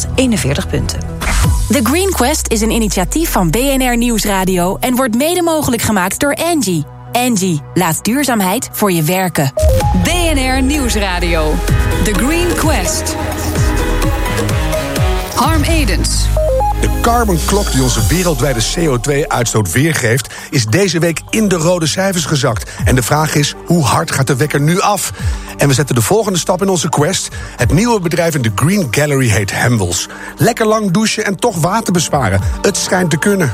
241 punten. The Green Quest is een initiatief van BNR Nieuwsradio... en wordt mede mogelijk gemaakt door Angie. Angie, laat duurzaamheid voor je werken. BNR Nieuwsradio. The Green Quest. Harm Edens. Carbon klok die onze wereldwijde CO2-uitstoot weergeeft, is deze week in de rode cijfers gezakt. En de vraag is: hoe hard gaat de wekker nu af? En we zetten de volgende stap in onze quest. Het nieuwe bedrijf in de Green Gallery heet Hemwels. Lekker lang douchen en toch water besparen. Het schijnt te kunnen.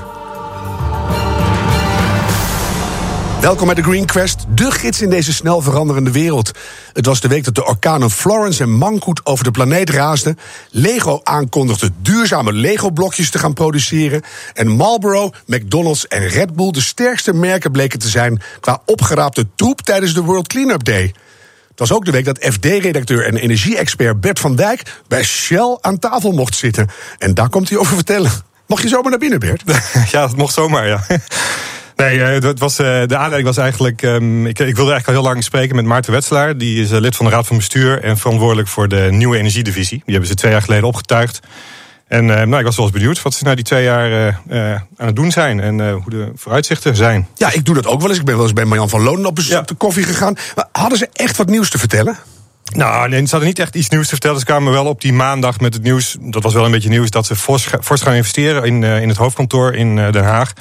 Welkom bij de Green Quest, de gids in deze snel veranderende wereld. Het was de week dat de orkanen Florence en Mangkut over de planeet raasden. Lego aankondigde duurzame Lego-blokjes te gaan produceren. En Marlboro, McDonald's en Red Bull de sterkste merken bleken te zijn qua opgeraapte troep tijdens de World Cleanup Day. Het was ook de week dat FD-redacteur en energie-expert Bert van Dijk bij Shell aan tafel mocht zitten. En daar komt hij over vertellen. Mocht je zomaar naar binnen, Bert? Ja, dat mocht zomaar, ja. Nee, eh, het was, eh, de aanleiding was eigenlijk. Um, ik, ik, wilde eigenlijk al heel lang spreken met Maarten Wetselaar. Die is eh, lid van de Raad van Bestuur en verantwoordelijk voor de nieuwe energiedivisie. Die hebben ze twee jaar geleden opgetuigd. En nou, ik was wel eens benieuwd wat ze na die twee jaar aan het doen zijn en hoe de vooruitzichten zijn. Ja, ik doe dat ook wel eens. Ik ben wel eens bij Marjan van Lonen op bezoek de koffie gegaan. Maar hadden ze echt wat nieuws te vertellen? Nou, nee, ze hadden niet echt iets nieuws te vertellen. Ze kwamen wel op die maandag met het nieuws. Dat was wel een beetje nieuws dat ze fors, gaan investeren in, in het hoofdkantoor in Den Haag.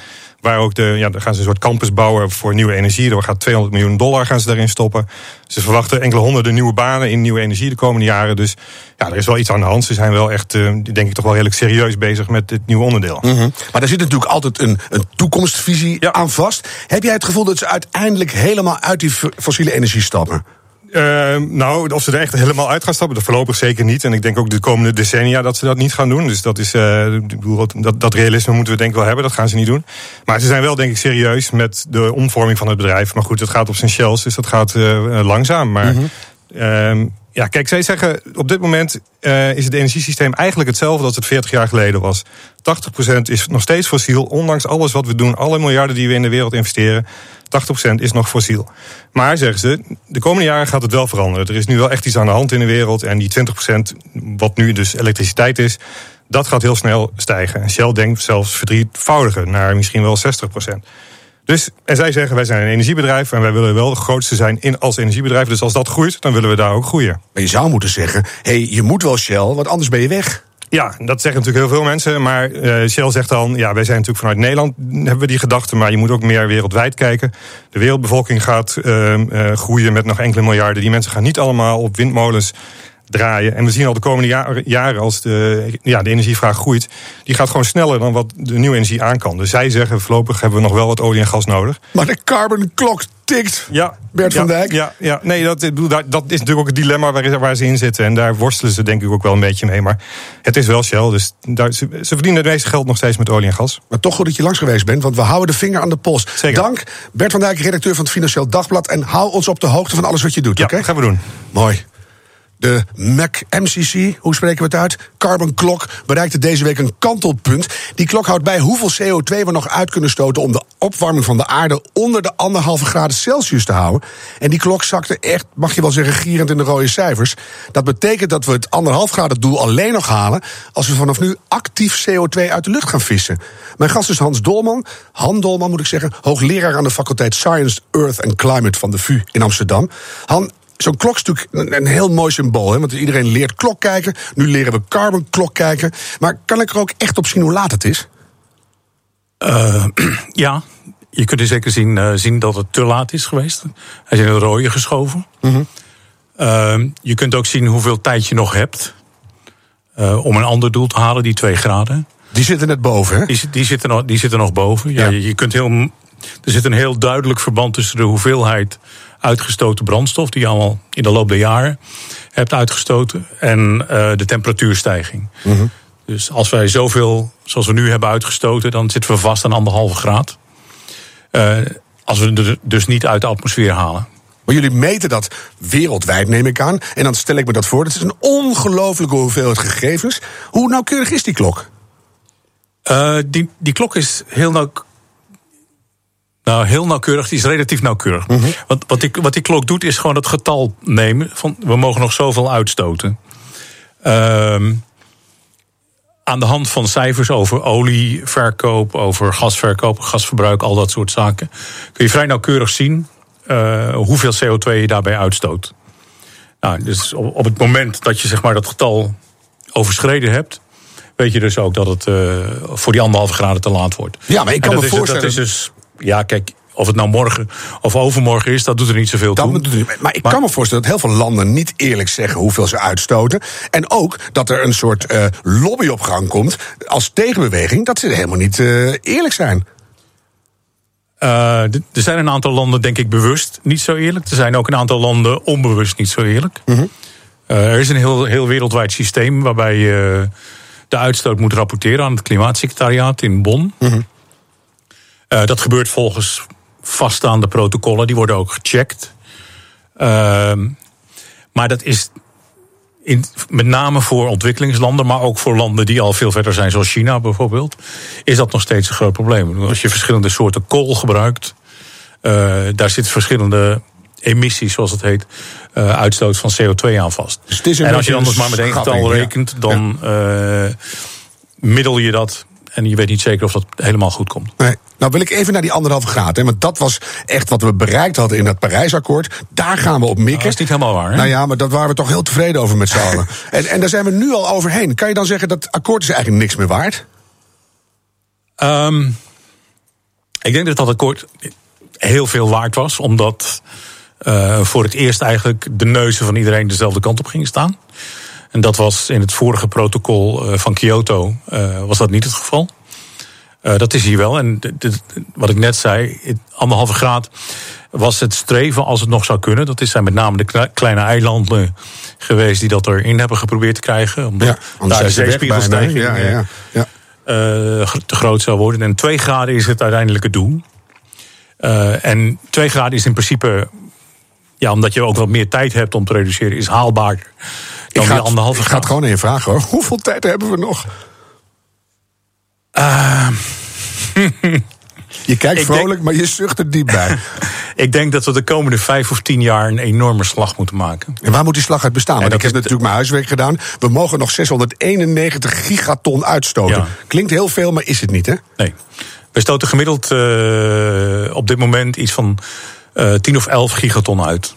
Waar ook de, ja, dan gaan ze een soort campus bouwen voor nieuwe energie. Er gaat 200 miljoen dollar gaan ze daarin stoppen. Ze verwachten enkele honderden nieuwe banen in nieuwe energie de komende jaren. Dus ja, er is wel iets aan de hand. Ze zijn wel echt, uh, denk ik, toch wel redelijk serieus bezig met dit nieuwe onderdeel. Mm -hmm. Maar daar zit natuurlijk altijd een, een toekomstvisie aan vast. Heb jij het gevoel dat ze uiteindelijk helemaal uit die fossiele energie stappen? Uh, nou, of ze er echt helemaal uit gaan stappen, dat voorlopig zeker niet. En ik denk ook de komende decennia dat ze dat niet gaan doen. Dus dat, is, uh, dat, dat realisme moeten we denk ik wel hebben. Dat gaan ze niet doen. Maar ze zijn wel denk ik serieus met de omvorming van het bedrijf. Maar goed, het gaat op zijn shells, dus dat gaat uh, langzaam. Maar mm -hmm. Ja, kijk, zij zeggen op dit moment uh, is het energiesysteem eigenlijk hetzelfde als het 40 jaar geleden was. 80% is nog steeds fossiel, ondanks alles wat we doen, alle miljarden die we in de wereld investeren. 80% is nog fossiel. Maar, zeggen ze, de komende jaren gaat het wel veranderen. Er is nu wel echt iets aan de hand in de wereld. En die 20%, wat nu dus elektriciteit is, dat gaat heel snel stijgen. En Shell denkt zelfs verdrievoudigen naar misschien wel 60%. Dus, en zij zeggen, wij zijn een energiebedrijf en wij willen wel de grootste zijn in als energiebedrijf. Dus als dat groeit, dan willen we daar ook groeien. Maar je zou moeten zeggen, hé, hey, je moet wel Shell, want anders ben je weg. Ja, dat zeggen natuurlijk heel veel mensen. Maar uh, Shell zegt dan, ja, wij zijn natuurlijk vanuit Nederland, hebben we die gedachte, maar je moet ook meer wereldwijd kijken. De wereldbevolking gaat uh, uh, groeien met nog enkele miljarden. Die mensen gaan niet allemaal op windmolens draaien. En we zien al de komende jaren, als de, ja, de energievraag groeit, die gaat gewoon sneller dan wat de nieuwe energie aan kan. Dus zij zeggen, voorlopig hebben we nog wel wat olie en gas nodig. Maar de carbon klok tikt, ja, Bert van Dijk. Ja, ja, nee, dat, dat is natuurlijk ook het dilemma waar, waar ze in zitten. En daar worstelen ze denk ik ook wel een beetje mee. Maar het is wel Shell, dus daar, ze, ze verdienen het meeste geld nog steeds met olie en gas. Maar toch goed dat je langs geweest bent, want we houden de vinger aan de pols. Zeker. Dank, Bert van Dijk, redacteur van het Financieel Dagblad. En hou ons op de hoogte van alles wat je doet, ja, oké? gaan we doen. Mooi. De Mac MCC, hoe spreken we het uit? Carbon Clock bereikte deze week een kantelpunt. Die klok houdt bij hoeveel CO2 we nog uit kunnen stoten om de opwarming van de aarde onder de anderhalve graden Celsius te houden. En die klok zakte echt, mag je wel zeggen, gierend in de rode cijfers. Dat betekent dat we het anderhalf graden doel alleen nog halen als we vanaf nu actief CO2 uit de lucht gaan vissen. Mijn gast is Hans Dolman, Han Dolman moet ik zeggen, hoogleraar aan de faculteit Science, Earth and Climate van de VU in Amsterdam. Han, zo'n klok is natuurlijk een, heel mooi symbool. Hè? Want iedereen leert klok kijken. Nu leren we carbon klok kijken. Maar kan ik er ook echt op zien hoe laat het is? Uh, ja, je kunt in zeker zien, uh, zien dat het te laat is geweest. Hij is in het rode geschoven. -hmm. uh, je kunt ook zien hoeveel tijd je nog hebt. om een ander doel te halen, die twee graden. Die zitten net boven, hè? Die, die, zitten, nog, die zitten nog boven. Ja, ja. Je, je kunt heel, er zit een heel duidelijk verband tussen de hoeveelheid uitgestoten brandstof, die je allemaal in de loop der jaren hebt uitgestoten, en uh, de temperatuurstijging. Mm -hmm. Dus als wij zoveel zoals we nu hebben uitgestoten, dan zitten we vast aan anderhalve graad. Uh, als we het dus niet uit de atmosfeer halen. Maar jullie meten dat wereldwijd, neem ik aan. En dan stel ik me dat voor. Dat is een ongelofelijke hoeveelheid gegevens. Hoe nauwkeurig is die klok? Uh, die, die klok is heel nauwkeurig nou, heel nauwkeurig. Die is relatief nauwkeurig. Mm -hmm. wat, wat, die, wat die klok doet, is gewoon het getal nemen. Van we mogen nog zoveel uitstoten. Um, aan de hand van cijfers over olieverkoop, over gasverkoop, gasverbruik, al dat soort zaken, kun je vrij nauwkeurig zien uh, hoeveel CO2 je daarbij uitstoot. Nou, dus op, op, het moment dat je zeg maar, dat getal overschreden hebt, weet je dus ook dat het uh, voor die anderhalve graden te laat wordt. Ja, maar ik kan me voorstellen. Dat is dus, ja, kijk, of het nou morgen of overmorgen is, dat doet er niet zoveel toe. maar, maar ik kan me voorstellen dat heel veel landen niet eerlijk zeggen hoeveel ze uitstoten. En ook dat er een soort uh, lobby op gang komt als tegenbeweging, dat ze helemaal niet uh, eerlijk zijn. Uh, er zijn een aantal landen, denk ik, bewust niet zo eerlijk. Er zijn ook een aantal landen onbewust niet zo eerlijk. Mm -hmm. er is een heel, heel wereldwijd systeem waarbij je de uitstoot moet rapporteren aan het Klimaatsecretariaat in Bonn. Mm -hmm. Dat gebeurt volgens vaststaande protocollen, die worden ook gecheckt. Uh, maar dat is in, met name voor ontwikkelingslanden, maar ook voor landen die al veel verder zijn, zoals China bijvoorbeeld, is dat nog steeds een groot probleem. Als je verschillende soorten kool gebruikt, uh, daar zitten verschillende emissies, zoals het heet, uh, uitstoot van CO2 aan vast. Dus en als je anders maar met één getal rekent, dan ja. uh, middel je dat en je weet niet zeker of dat helemaal goed komt. Nee. Nou wil ik even naar die anderhalve graad. Hè, want dat was echt wat we bereikt hadden in dat Parijsakkoord. Daar gaan we op mikken. Nou, dat is niet helemaal waar. Hè? Nou ja, maar dat waren we toch heel tevreden over met z'n allen. En, en daar zijn we nu al overheen. Kan je dan zeggen dat akkoord is eigenlijk niks meer waard? Um, ik denk dat dat akkoord heel veel waard was. Omdat uh, voor het eerst eigenlijk de neuzen van iedereen dezelfde kant op gingen staan. En dat was in het vorige protocol van Kyoto uh, was dat niet het geval. Uh, dat is hier wel. En wat ik net zei, anderhalve graad was het streven als het nog zou kunnen. Dat zijn met name de kleine eilanden geweest die dat erin hebben geprobeerd te krijgen. Omdat ja, daar de zeespiegelstijging ja, ja, ja. Uh, te groot zou worden. En twee graden is het uiteindelijke doel. Uh, en twee graden is in principe, ja, omdat je ook wat meer tijd hebt om te reduceren, is haalbaar ik die anderhalve. Ik ga het gewoon even vragen hoor. Hoeveel tijd hebben we nog? Uh, je kijkt vrolijk, denk, maar je zucht er diep bij. ik denk dat we de komende vijf of tien jaar een enorme slag moeten maken. En waar moet die slag uit bestaan? Want ik heb natuurlijk mijn huiswerk gedaan. We mogen nog 691 gigaton uitstoten. Ja. Klinkt heel veel, maar is het niet, hè? Nee. We stoten gemiddeld uh, op dit moment iets van uh, 10 of 11 gigaton uit.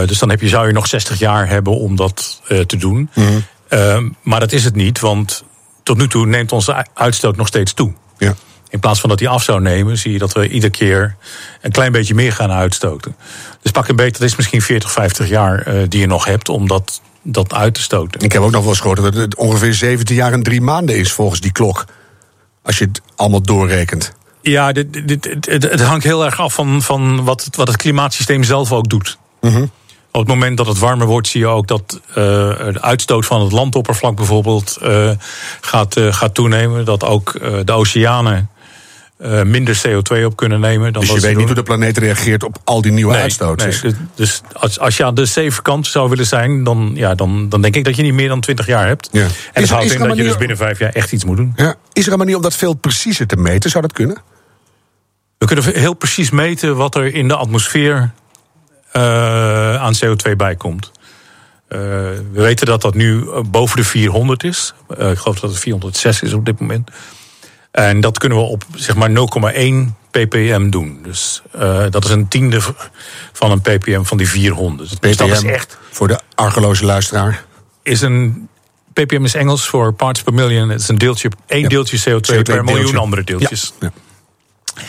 Uh, dus dan heb je, zou je nog 60 jaar hebben om dat te doen. Mm -hmm. maar dat is het niet, want tot nu toe neemt onze uitstoot nog steeds toe. Ja. In plaats van dat die af zou nemen, zie je dat we iedere keer een klein beetje meer gaan uitstoten. Dus pak een beetje, dat is misschien 40, 50 jaar uh, die je nog hebt om dat, dat uit te stoten. Ik heb ook nog wel eens gehoord dat het ongeveer 17 jaar en drie maanden is volgens die klok. Als je het allemaal doorrekent. Ja, dit, dit, het, het hangt heel erg af van, van wat, wat het klimaatsysteem zelf ook doet. Mm -hmm. Op het moment dat het warmer wordt, zie je ook dat uh, de uitstoot van het landoppervlak bijvoorbeeld uh, gaat, uh, gaat toenemen. Dat ook de oceanen minder CO2 op kunnen nemen. Dan dus je weet niet hoe de planeet reageert op al die nieuwe nee, uitstoot. Nee, dus, dus als, als je aan de safe kant zou willen zijn, dan, ja, dan, dan denk ik dat je niet meer dan 20 jaar hebt. Ja. En dat is, houdt in dat je dus binnen vijf jaar echt iets moet doen. Ja. Is er een manier om dat veel preciezer te meten? Zou dat kunnen? We kunnen heel precies meten wat er in de atmosfeer aan CO2 bijkomt. Uh, we weten dat dat nu boven de 400 is. Uh, ik geloof dat het 406 is op dit moment. En dat kunnen we op zeg maar 0,1 ppm doen. Dus uh, dat is een tiende van een ppm van die 400. ppm, dus dat is echt. Voor de argeloze luisteraar. Is een. ppm is Engels voor parts per million. Het is een deeltje, één ja. deeltje CO2, CO2 per miljoen deeltje. andere deeltjes. Ja. Ja.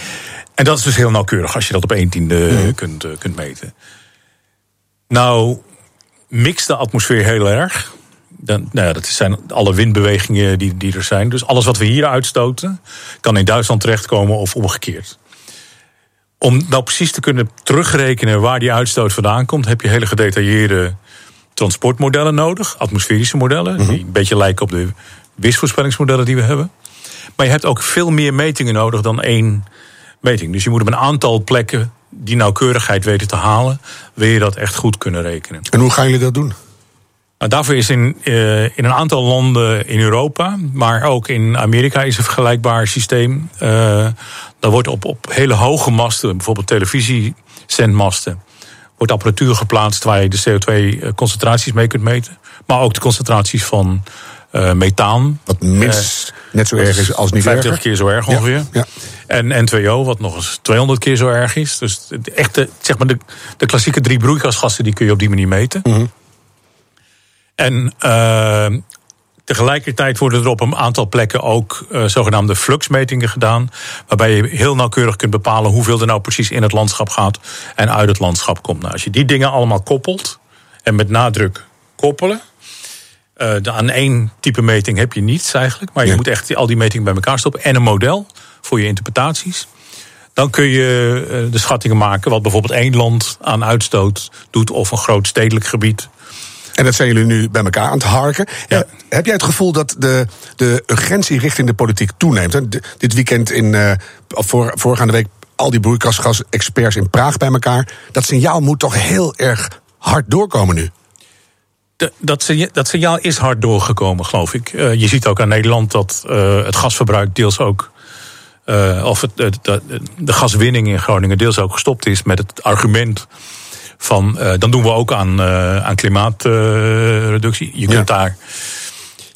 En dat is dus heel nauwkeurig als je dat op één tiende mm. kunt, uh, kunt meten. Nou, mixt de atmosfeer heel erg. Dan, nou ja, dat zijn alle windbewegingen die, die er zijn. Dus alles wat we hier uitstoten, kan in Duitsland terechtkomen of omgekeerd. Om nou precies te kunnen terugrekenen waar die uitstoot vandaan komt, heb je hele gedetailleerde transportmodellen nodig, atmosferische modellen, mm -hmm. die een beetje lijken op de weersvoorspellingsmodellen die we hebben. Maar je hebt ook veel meer metingen nodig dan één meting. Dus je moet op een aantal plekken die nauwkeurigheid weten te halen, wil je dat echt goed kunnen rekenen. En hoe gaan jullie dat doen? Nou, daarvoor is in, uh, in een aantal landen in Europa, maar ook in Amerika is een vergelijkbaar systeem. Uh, daar wordt op, op hele hoge masten, bijvoorbeeld televisiezendmasten, wordt apparatuur geplaatst waar je de CO2-concentraties mee kunt meten. Maar ook de concentraties van uh, methaan. Wat minst net zo erg is als niet 50 erger. keer zo erg ongeveer. Ja, ja. En N2O, wat nog eens 200 keer zo erg is. Dus de echte, zeg maar de, de klassieke drie broeikasgassen, die kun je op die manier meten. Mhm. En uh, tegelijkertijd worden er op een aantal plekken ook uh, zogenaamde fluxmetingen gedaan. Waarbij je heel nauwkeurig kunt bepalen hoeveel er nou precies in het landschap gaat en uit het landschap komt. Nou, als je die dingen allemaal koppelt, en met nadruk koppelen. Uh, de, aan één type meting heb je niets eigenlijk. Maar je Ja. moet echt al die metingen bij elkaar stoppen. En een model voor je interpretaties. Dan kun je uh, de schattingen maken wat bijvoorbeeld één land aan uitstoot doet. Of een groot stedelijk gebied. En dat zijn jullie nu bij elkaar aan het harken. Ja. Eh, Heb jij het gevoel dat de, de urgentie richting de politiek toeneemt? Dit weekend in, eh, voor, voorgaande week al die broeikasgas-experts in Praag bij elkaar. Dat signaal moet toch heel erg hard doorkomen nu. De, dat, signa- dat signaal is hard doorgekomen, geloof ik. Uh, je ziet ook aan Nederland dat uh, het gasverbruik deels ook. Uh, of het, de, de, de gaswinning in Groningen deels ook gestopt is met het argument van. dan doen we ook aan, aan klimaatreductie. je kunt Ja. daar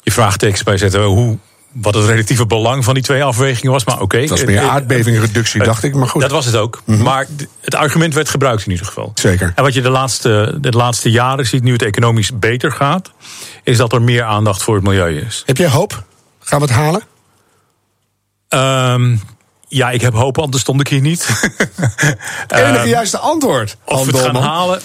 je vraagtekens bij zetten hoe. Wat het relatieve belang van die twee afwegingen was. Maar oké. Het was meer aardbevingreductie, dacht ik. Maar goed. Dat was het ook. Maar d- het argument werd gebruikt in ieder geval. Zeker. En wat je de laatste, de laatste jaren ziet, nu het economisch beter gaat, is dat er meer aandacht voor het milieu is. Heb jij hoop? Gaan we het halen? Ehm, ja, ik heb hoop, anders stond ik hier niet. Het enige Ehm, juiste antwoord. of we het gaan halen,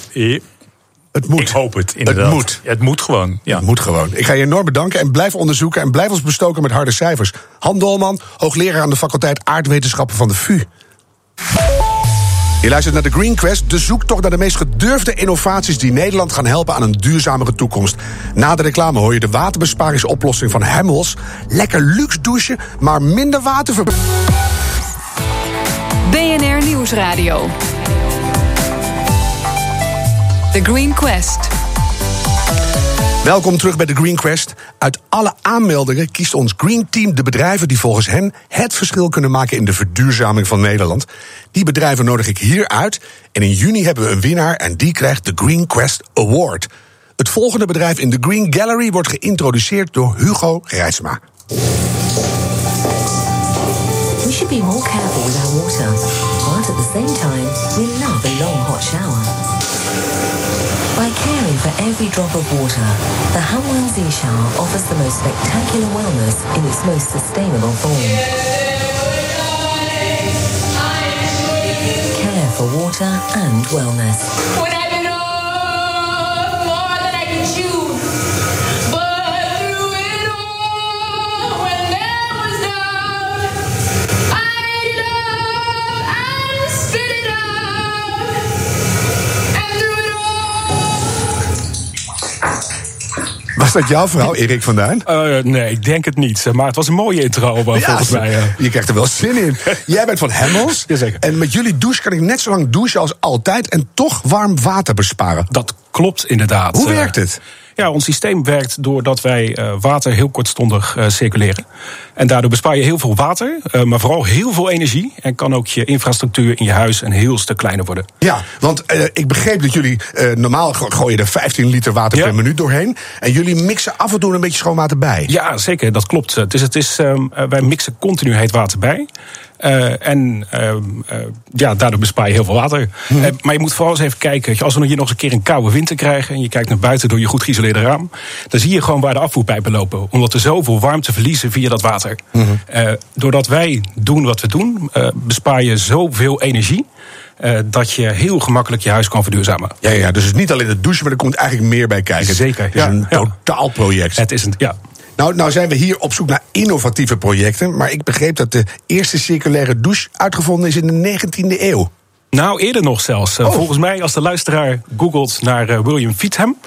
Het moet. ik hoop het inderdaad. moet. Het moet gewoon, ja. Het moet gewoon. Ik ga je enorm bedanken en blijf onderzoeken en blijf ons bestoken met harde cijfers. Han Dolman, hoogleraar aan de faculteit Aardwetenschappen van de VU. Je luistert naar de Green Quest, de zoektocht naar de meest gedurfde innovaties die Nederland gaan helpen aan een duurzamere toekomst. Na de reclame hoor je de waterbesparingsoplossing van Hemmels. Lekker luxe douchen, maar minder waterverbruik. BNR Nieuwsradio. The Green Quest. Welkom terug bij de Green Quest. Uit alle aanmeldingen kiest ons Green Team de bedrijven die volgens hen het verschil kunnen maken in de verduurzaming van Nederland. Die bedrijven nodig ik hier uit. En in juni hebben we een winnaar en die krijgt de Green Quest Award. Het volgende bedrijf in de Green Gallery wordt geïntroduceerd door Hugo Reitsma. We should be more careful with our water, but at the same time, we love a long hot shower. By caring for every drop of water, the Hamwell Z shower offers the most spectacular wellness in its most sustainable form. Care for water and wellness. Dat jouw vrouw, Erik van Duin? Eh, nee, ik denk het niet. Maar het was een mooie intro, eh, volgens mij. eh. je krijgt er wel zin in. Jij bent van Hemmels. Jazeker. En met jullie douche kan ik net zo lang douchen als altijd en toch warm water besparen. Dat klopt inderdaad. Hoe werkt het? Ja, ons systeem werkt doordat wij eh, water heel kortstondig eh, circuleren. En daardoor bespaar je heel veel water, eh, maar vooral heel veel energie. En kan ook je infrastructuur in je huis een heel stuk kleiner worden. Ja, want ik begreep dat jullie eh, normaal go- gooien er 15 liter water Ja. per minuut doorheen. En jullie mixen af en toe een beetje schoon water bij. Ja, zeker, dat klopt. Dus het is, ehm, eh, wij mixen continu heet water bij. Eh, en ehm, eh, ja, daardoor bespaar je heel veel water. Mhm. Eh, maar je moet vooral eens even kijken. Als we hier nog eens een keer een koude winter krijgen. en je kijkt naar buiten door je goed geïsoleerde raam. dan zie je gewoon waar de afvoerpijpen lopen. Omdat we zoveel warmte verliezen via dat water. Mhm. Doordat wij doen wat we doen, bespaar je zoveel energie. dat je heel gemakkelijk je huis kan verduurzamen. Ja, ja, dus het is niet alleen het douchen, maar er komt eigenlijk meer bij kijken. Zeker, Het is ja, een ja. totaalproject. Het is een. Ja, Nou, nou zijn we hier op zoek naar innovatieve projecten. Maar ik begreep dat de eerste circulaire douche uitgevonden is in de 19e eeuw. Nou, eerder nog zelfs. Uh, Oh. Volgens mij, als de luisteraar googelt naar uh, William Feetham...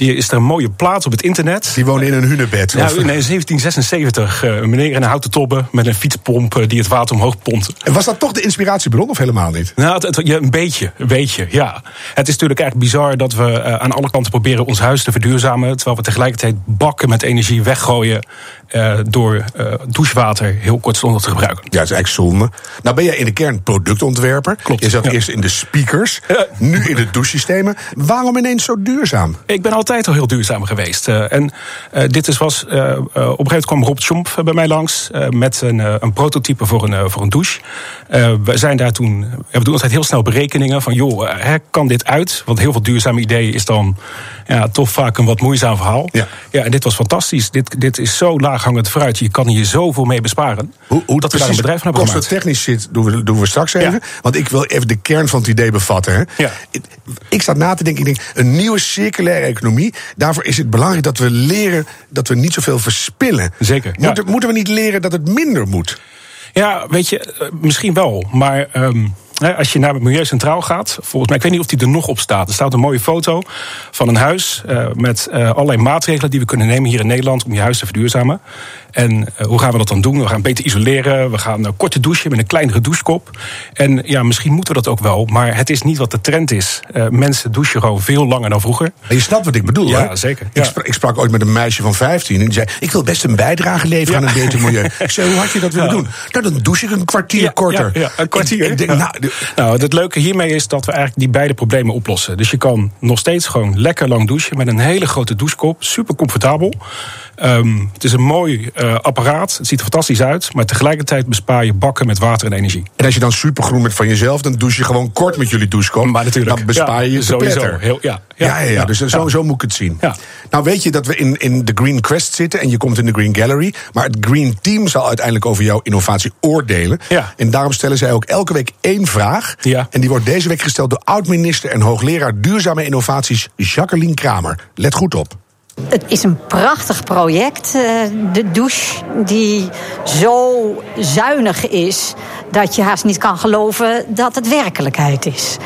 die is er een mooie plaats op het internet. Die woonde in een hunebed. Nou, Of- in 1776, uh, een meneer in een houten tobbe... met een fietspomp uh, die het water omhoog pompte. En was dat toch de inspiratiebron of helemaal niet? Nou, het, het- ja, een beetje, een beetje, ja. Het is natuurlijk eigenlijk bizar dat we uh, aan alle kanten proberen ons huis te verduurzamen... terwijl we tegelijkertijd bakken met energie weggooien... uh, door uh, douchewater heel kortstondig te gebruiken. Ja, dat is eigenlijk zonde. Nou ben jij in de kern productontwerper. Klopt, Je zat ja. eerst in de speakers, Ja. nu in de douchesystemen. Waarom ineens zo duurzaam? Ik ben altijd altijd al heel duurzaam geweest. Eh, en eh, dit is, was, eh, op een gegeven moment kwam Rob Schomp bij mij langs met een, een prototype voor een, voor een douche. We zijn daar toen, we doen altijd heel snel berekeningen van, joh, kan dit uit? Want heel veel duurzame ideeën is dan ja, toch vaak een wat moeizaam verhaal. Ja. ja en dit was fantastisch. Dit, dit is zo laaghangend fruit. Je kan hier zoveel mee besparen. Hoe, hoe dat we daar een bedrijf van hebben gemaakt. technisch zit, doen we, doen we straks even. Ja. Want ik wil even de kern van het idee bevatten. Hè. Ja. Ik, ik sta na te denken, ik denk, een nieuwe circulaire economie. Daarvoor is het belangrijk dat we leren dat we niet zoveel verspillen. Zeker, ja. Moeten, we niet leren dat het minder moet? Ja, weet je, eh, misschien wel. Maar ehm, als je naar het Milieu Centraal gaat, volgens mij, ik weet niet of die er nog op staat. Er staat een mooie foto van een huis eh, met eh, allerlei maatregelen die we kunnen nemen hier in Nederland om je huis te verduurzamen. En eh, hoe gaan we dat dan doen? We gaan beter isoleren, we gaan korter douchen met een kleinere douchekop. En ja, misschien moeten we dat ook wel, maar het is niet wat de trend is. Mensen douchen gewoon veel langer dan vroeger. Je snapt wat ik bedoel, Ja, hè? zeker. Ik, Ja. sprak, ik sprak ooit met een meisje van 15 en die zei... ik wil best een bijdrage leveren Ja. aan een beter milieu. Ik zei, hoe had je dat willen Ja. doen? Nou, dan douche ik een kwartier korter. Ja, een kwartier. Ik, ik denk, nou, Nou, het leuke hiermee is dat we eigenlijk die beide problemen oplossen. Dus je kan nog steeds gewoon lekker lang douchen met een hele grote douchekop. Super comfortabel. Ehm, het is een mooi eh, apparaat. Het ziet er fantastisch uit. Maar tegelijkertijd bespaar je bakken met water en energie. En als je dan supergroen bent van jezelf, dan douche je gewoon kort met jullie douchekop. Maar natuurlijk. Dan bespaar je Ja, je sowieso. Heel- ja, ja, ja, ja, dus zo, zo moet ik het zien. Nou weet je dat we in, in de Green Quest zitten en je komt in de Green Gallery. Maar het Green Team zal uiteindelijk over jouw innovatie oordelen. Ja. En daarom stellen zij ook elke week één vraag. Ja. En die wordt deze week gesteld door oud-minister en hoogleraar duurzame innovaties Jacqueline Kramer. Let goed op. Het is een prachtig project, eh, de douche, die zo zuinig is dat je haast niet kan geloven dat het werkelijkheid is.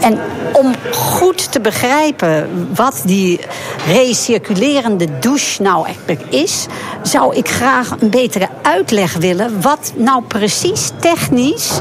En om goed te begrijpen wat die recirculerende douche nou eigenlijk is, zou ik graag een betere uitleg willen wat nou precies technisch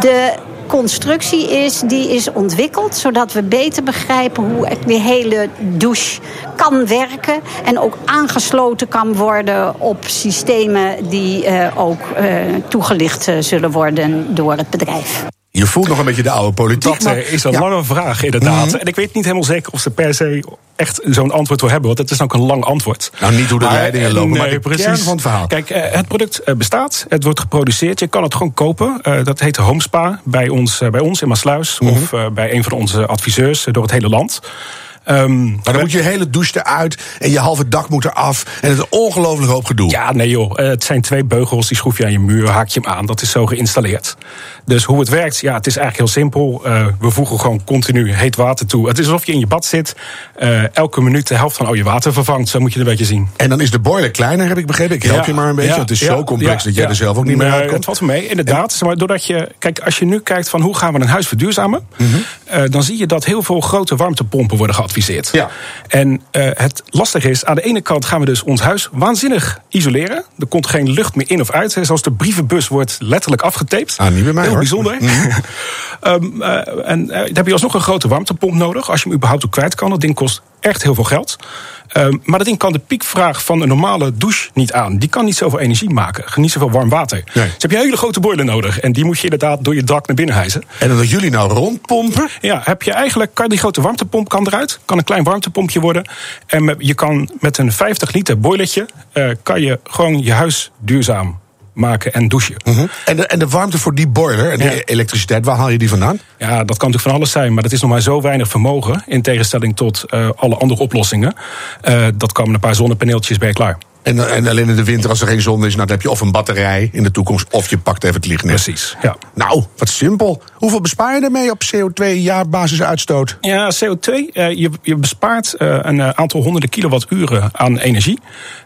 de constructie is die is ontwikkeld, zodat we beter begrijpen hoe die hele douche kan werken en ook aangesloten kan worden op systemen die eh, ook eh, toegelicht eh, zullen worden door het bedrijf. Je voelt nog een beetje de oude politiek. Dat maar- eh, is een Ja. lange vraag, inderdaad. Mhm. En ik weet niet helemaal zeker of ze per se echt zo'n antwoord wil hebben. Want het is ook een lang antwoord. Nou, niet hoe de leidingen eh, lopen, maar de kern van het verhaal. Kijk, eh, het product bestaat, het wordt geproduceerd. Je kan het gewoon kopen. Dat heet Homespa bij ons, bij ons in Maasluis. Mhm. Of bij een van onze adviseurs door het hele land. Ehm, Maar dan moet je hele douche eruit en je halve dak moet eraf. En het is een ongelooflijk hoop gedoe. Ja, nee joh. Eh, Het zijn twee beugels, die schroef je aan je muur, haak je hem aan. Dat is zo geïnstalleerd. Dus hoe het werkt, ja, het is eigenlijk heel simpel. Eh, we voegen gewoon continu heet water toe. Het is alsof je in je bad zit. eh, elke minuut de helft van al je water vervangt. Zo moet je het een beetje zien. En dan is de boiler kleiner, heb ik begrepen. Ik help Ja, je maar een beetje, ja, want het is ja, zo complex dat jij er zelf ook niet meer Nee, uitkomt. Het valt mee, inderdaad. Maar doordat je, kijk, als je nu kijkt van hoe gaan we een huis verduurzamen, Mhm. dan zie je dat heel veel grote warmtepompen worden geadviseerd. Ja. En eh, het lastige is, aan de ene kant gaan we dus ons huis waanzinnig isoleren. Er komt geen lucht meer in of uit. Zelfs de brievenbus wordt letterlijk afgetaped. Ah, niet bij mij, Heel hoor. bijzonder. Ehm, eh, en eh, dan heb je alsnog een grote warmtepomp nodig. Als je hem überhaupt ook kwijt kan. Dat ding kost echt heel veel geld. Ehm, maar dat ding kan de piekvraag van een normale douche niet aan. Die kan niet zoveel energie maken. Niet zoveel warm water. Nee. Dus heb je hele grote boiler nodig. En die moet je inderdaad door je dak naar binnen hijsen. En dan dat jullie nou rondpompen. Ja, heb je eigenlijk, kan die grote warmtepomp kan eruit. Kan een klein warmtepompje worden. En je kan met een 50 liter boilertje... eh, kan je gewoon je huis duurzaam maken en douchen. Mhm. en, de, en de warmte voor die boiler en Ja. elektriciteit, waar haal je die vandaan? Ja, dat kan natuurlijk van alles zijn, maar dat is nog maar zo weinig vermogen... in tegenstelling tot eh, alle andere oplossingen. Eh, dat komen een paar zonnepaneeltjes bij klaar. En, en alleen in de winter, als er geen zon is, nou, dan heb je of een batterij in de toekomst, of je pakt even het lichtnet. Precies, ja. Nou, wat simpel. Hoeveel bespaar je ermee op CO2 jaarbasisuitstoot? Ja, CO2, eh, je, je bespaart eh, een eh, aantal honderden kilowatturen aan energie.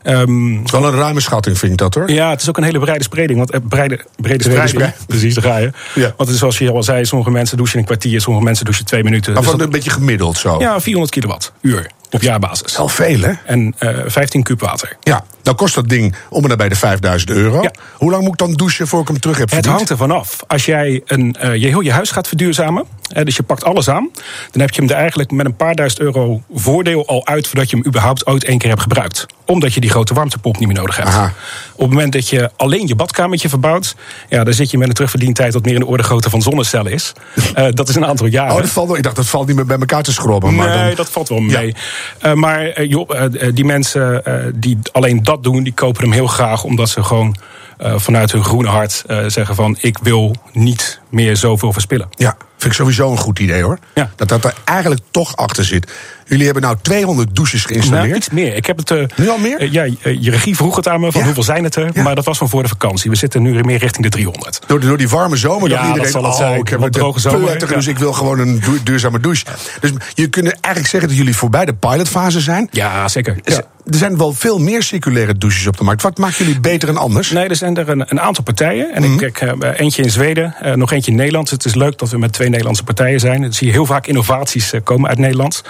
Ehm, Het is wel een ruime schatting, vind ik dat hoor. Ja, het is ook een hele brede spreiding. Want, eh, brede, brede spreiding. Precies, daar ga je. Ja. Want het is zoals je al zei, sommige mensen douchen een kwartier, sommige mensen douchen twee minuten. Maar Dus dat- een beetje gemiddeld zo. ja, 400 kilowattuur op jaarbasis. Wel veel, hè? En eh 15 kub water. Ja. Nou kost dat ding om en nabij de 5000 euro. Ja. Hoe lang moet ik dan douchen voor ik hem terug heb Het verdiend? hangt ervan af. Als jij een, eh, je heel je huis gaat verduurzamen, hè, dus je pakt alles aan, dan heb je hem er eigenlijk met een paar duizend euro voordeel al uit voordat je hem überhaupt ooit één keer hebt gebruikt. Omdat je die grote warmtepomp niet meer nodig hebt. Aha. Op het moment dat je alleen je badkamertje verbouwt, ja, dan zit je met een terugverdientijd dat meer in de orde grootte van zonnecellen is. Eh, dat is een aantal jaren. Oh, dat valt, wel- ik dacht dat valt niet meer bij elkaar te schrobben. Maar nee, dan, dat valt wel mee. Eh, maar eh, joh, die mensen die alleen dat doen, die kopen hem heel graag omdat ze gewoon vanuit hun groene hart zeggen van ik wil niet meer zoveel verspillen. Ja, vind ik sowieso een goed idee hoor. Ja. Dat dat er eigenlijk toch achter zit. Jullie hebben nou 200 douches geïnstalleerd. Nou, iets meer. Ik heb het, eh, Nu al meer? eh, ja, eh, je regie vroeg het aan me van Ja. hoeveel zijn het er. Ja. Maar dat was van voor de vakantie. We zitten nu meer richting de 300. Door, door die warme zomer Ja, iedereen... dat zal het oh, zijn. ik heb een droge zomer, dus ik wil gewoon een du- duurzame douche. Dus je kunt eigenlijk zeggen dat jullie voorbij de pilotfase zijn. Ja, zeker. Ja, Er zijn wel veel meer circulaire douches op de markt. Wat maakt jullie beter en anders? Nee, er zijn er een, een aantal partijen. En ik kijk, eh, eentje in Zweden, nog eentje in Nederland. Het is leuk dat we met twee Nederlandse partijen zijn. Dan zie je heel vaak innovaties eh, komen uit Nederland.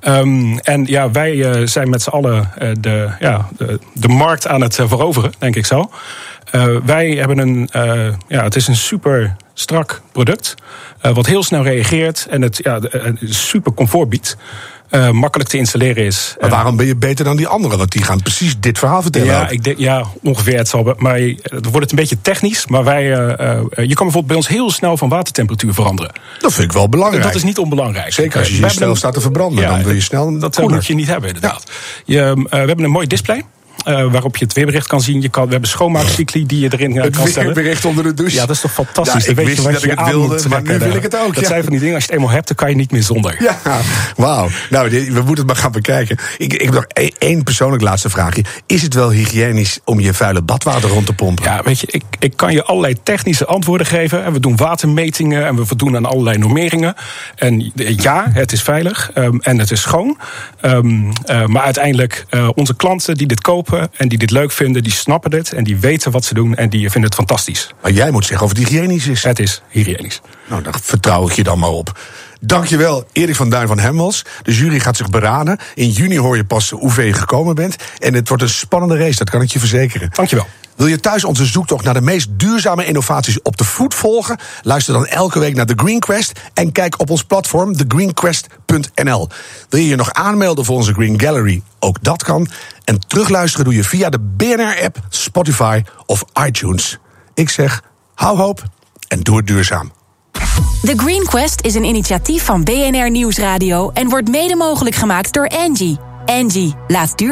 Ehm, en ja, wij eh, zijn met z'n allen eh, de, ja, de, de markt aan het veroveren, denk ik zo. Wij hebben een, ja, het is een super strak product. wat heel snel reageert en het ja, super comfort biedt. Eh, makkelijk te installeren is. Maar waarom ben je beter dan die anderen? Want die gaan precies dit verhaal vertellen. Ja, ook. ik denk, ja, ongeveer. Het zal, maar het wordt het een beetje technisch. Maar wij, eh, eh, je kan bijvoorbeeld bij ons heel snel van watertemperatuur veranderen. Dat vind ik wel belangrijk. Dat is niet onbelangrijk. Zeker als je je snel staat te verbranden, dan wil je snel Dat koeler. moet je niet hebben, inderdaad. Je, we hebben een mooi display. Eh, waarop je het weerbericht kan zien. Je kan, we hebben schoonmaakcycli die je erin eh, Het kan stellen. weerbericht onder de douche. Ja, dat is toch fantastisch. Ja, Dan ik weet wist je wat dat je ik het wilde, maar nu wil ik het ook, Dat ja. zijn van die dingen, als je het eenmaal hebt, dan kan je niet meer zonder. Ja, wauw. Nou, we moeten het maar gaan bekijken. Ik, ik heb nog één- één persoonlijk laatste vraagje. Is het wel hygiënisch om je vuile badwater rond te pompen? Ja, weet je, ik, ik kan je allerlei technische antwoorden geven. En we doen watermetingen en we voldoen aan allerlei normeringen. En ja, het is veilig ehm, en het is schoon. Ehm, eh, maar uiteindelijk, onze klanten die dit kopen en die dit leuk vinden, die snappen dit en die weten wat ze doen en die vinden het fantastisch. Maar jij moet zeggen of het hygiënisch is. Het is hygiënisch. Nou, daar vertrouw ik je dan maar op. Dankjewel, Erik van Duin van Hemmels. De jury gaat zich beraden. In juni hoor je pas hoe ver je gekomen bent. En het wordt een spannende race, dat kan ik je verzekeren. Dankjewel. Wil je thuis onze zoektocht naar de meest duurzame innovaties op de voet volgen? Luister dan elke week naar The Green Quest en kijk op ons platform thegreenquest.nl. Wil je je nog aanmelden voor onze Green Gallery? Ook dat kan. En terugluisteren doe je via de BNR-app, Spotify of iTunes. Ik zeg, hou hoop en doe het duurzaam. The Green Quest is een initiatief van BNR Nieuwsradio en wordt mede mogelijk gemaakt door Angie. Angie, laat duur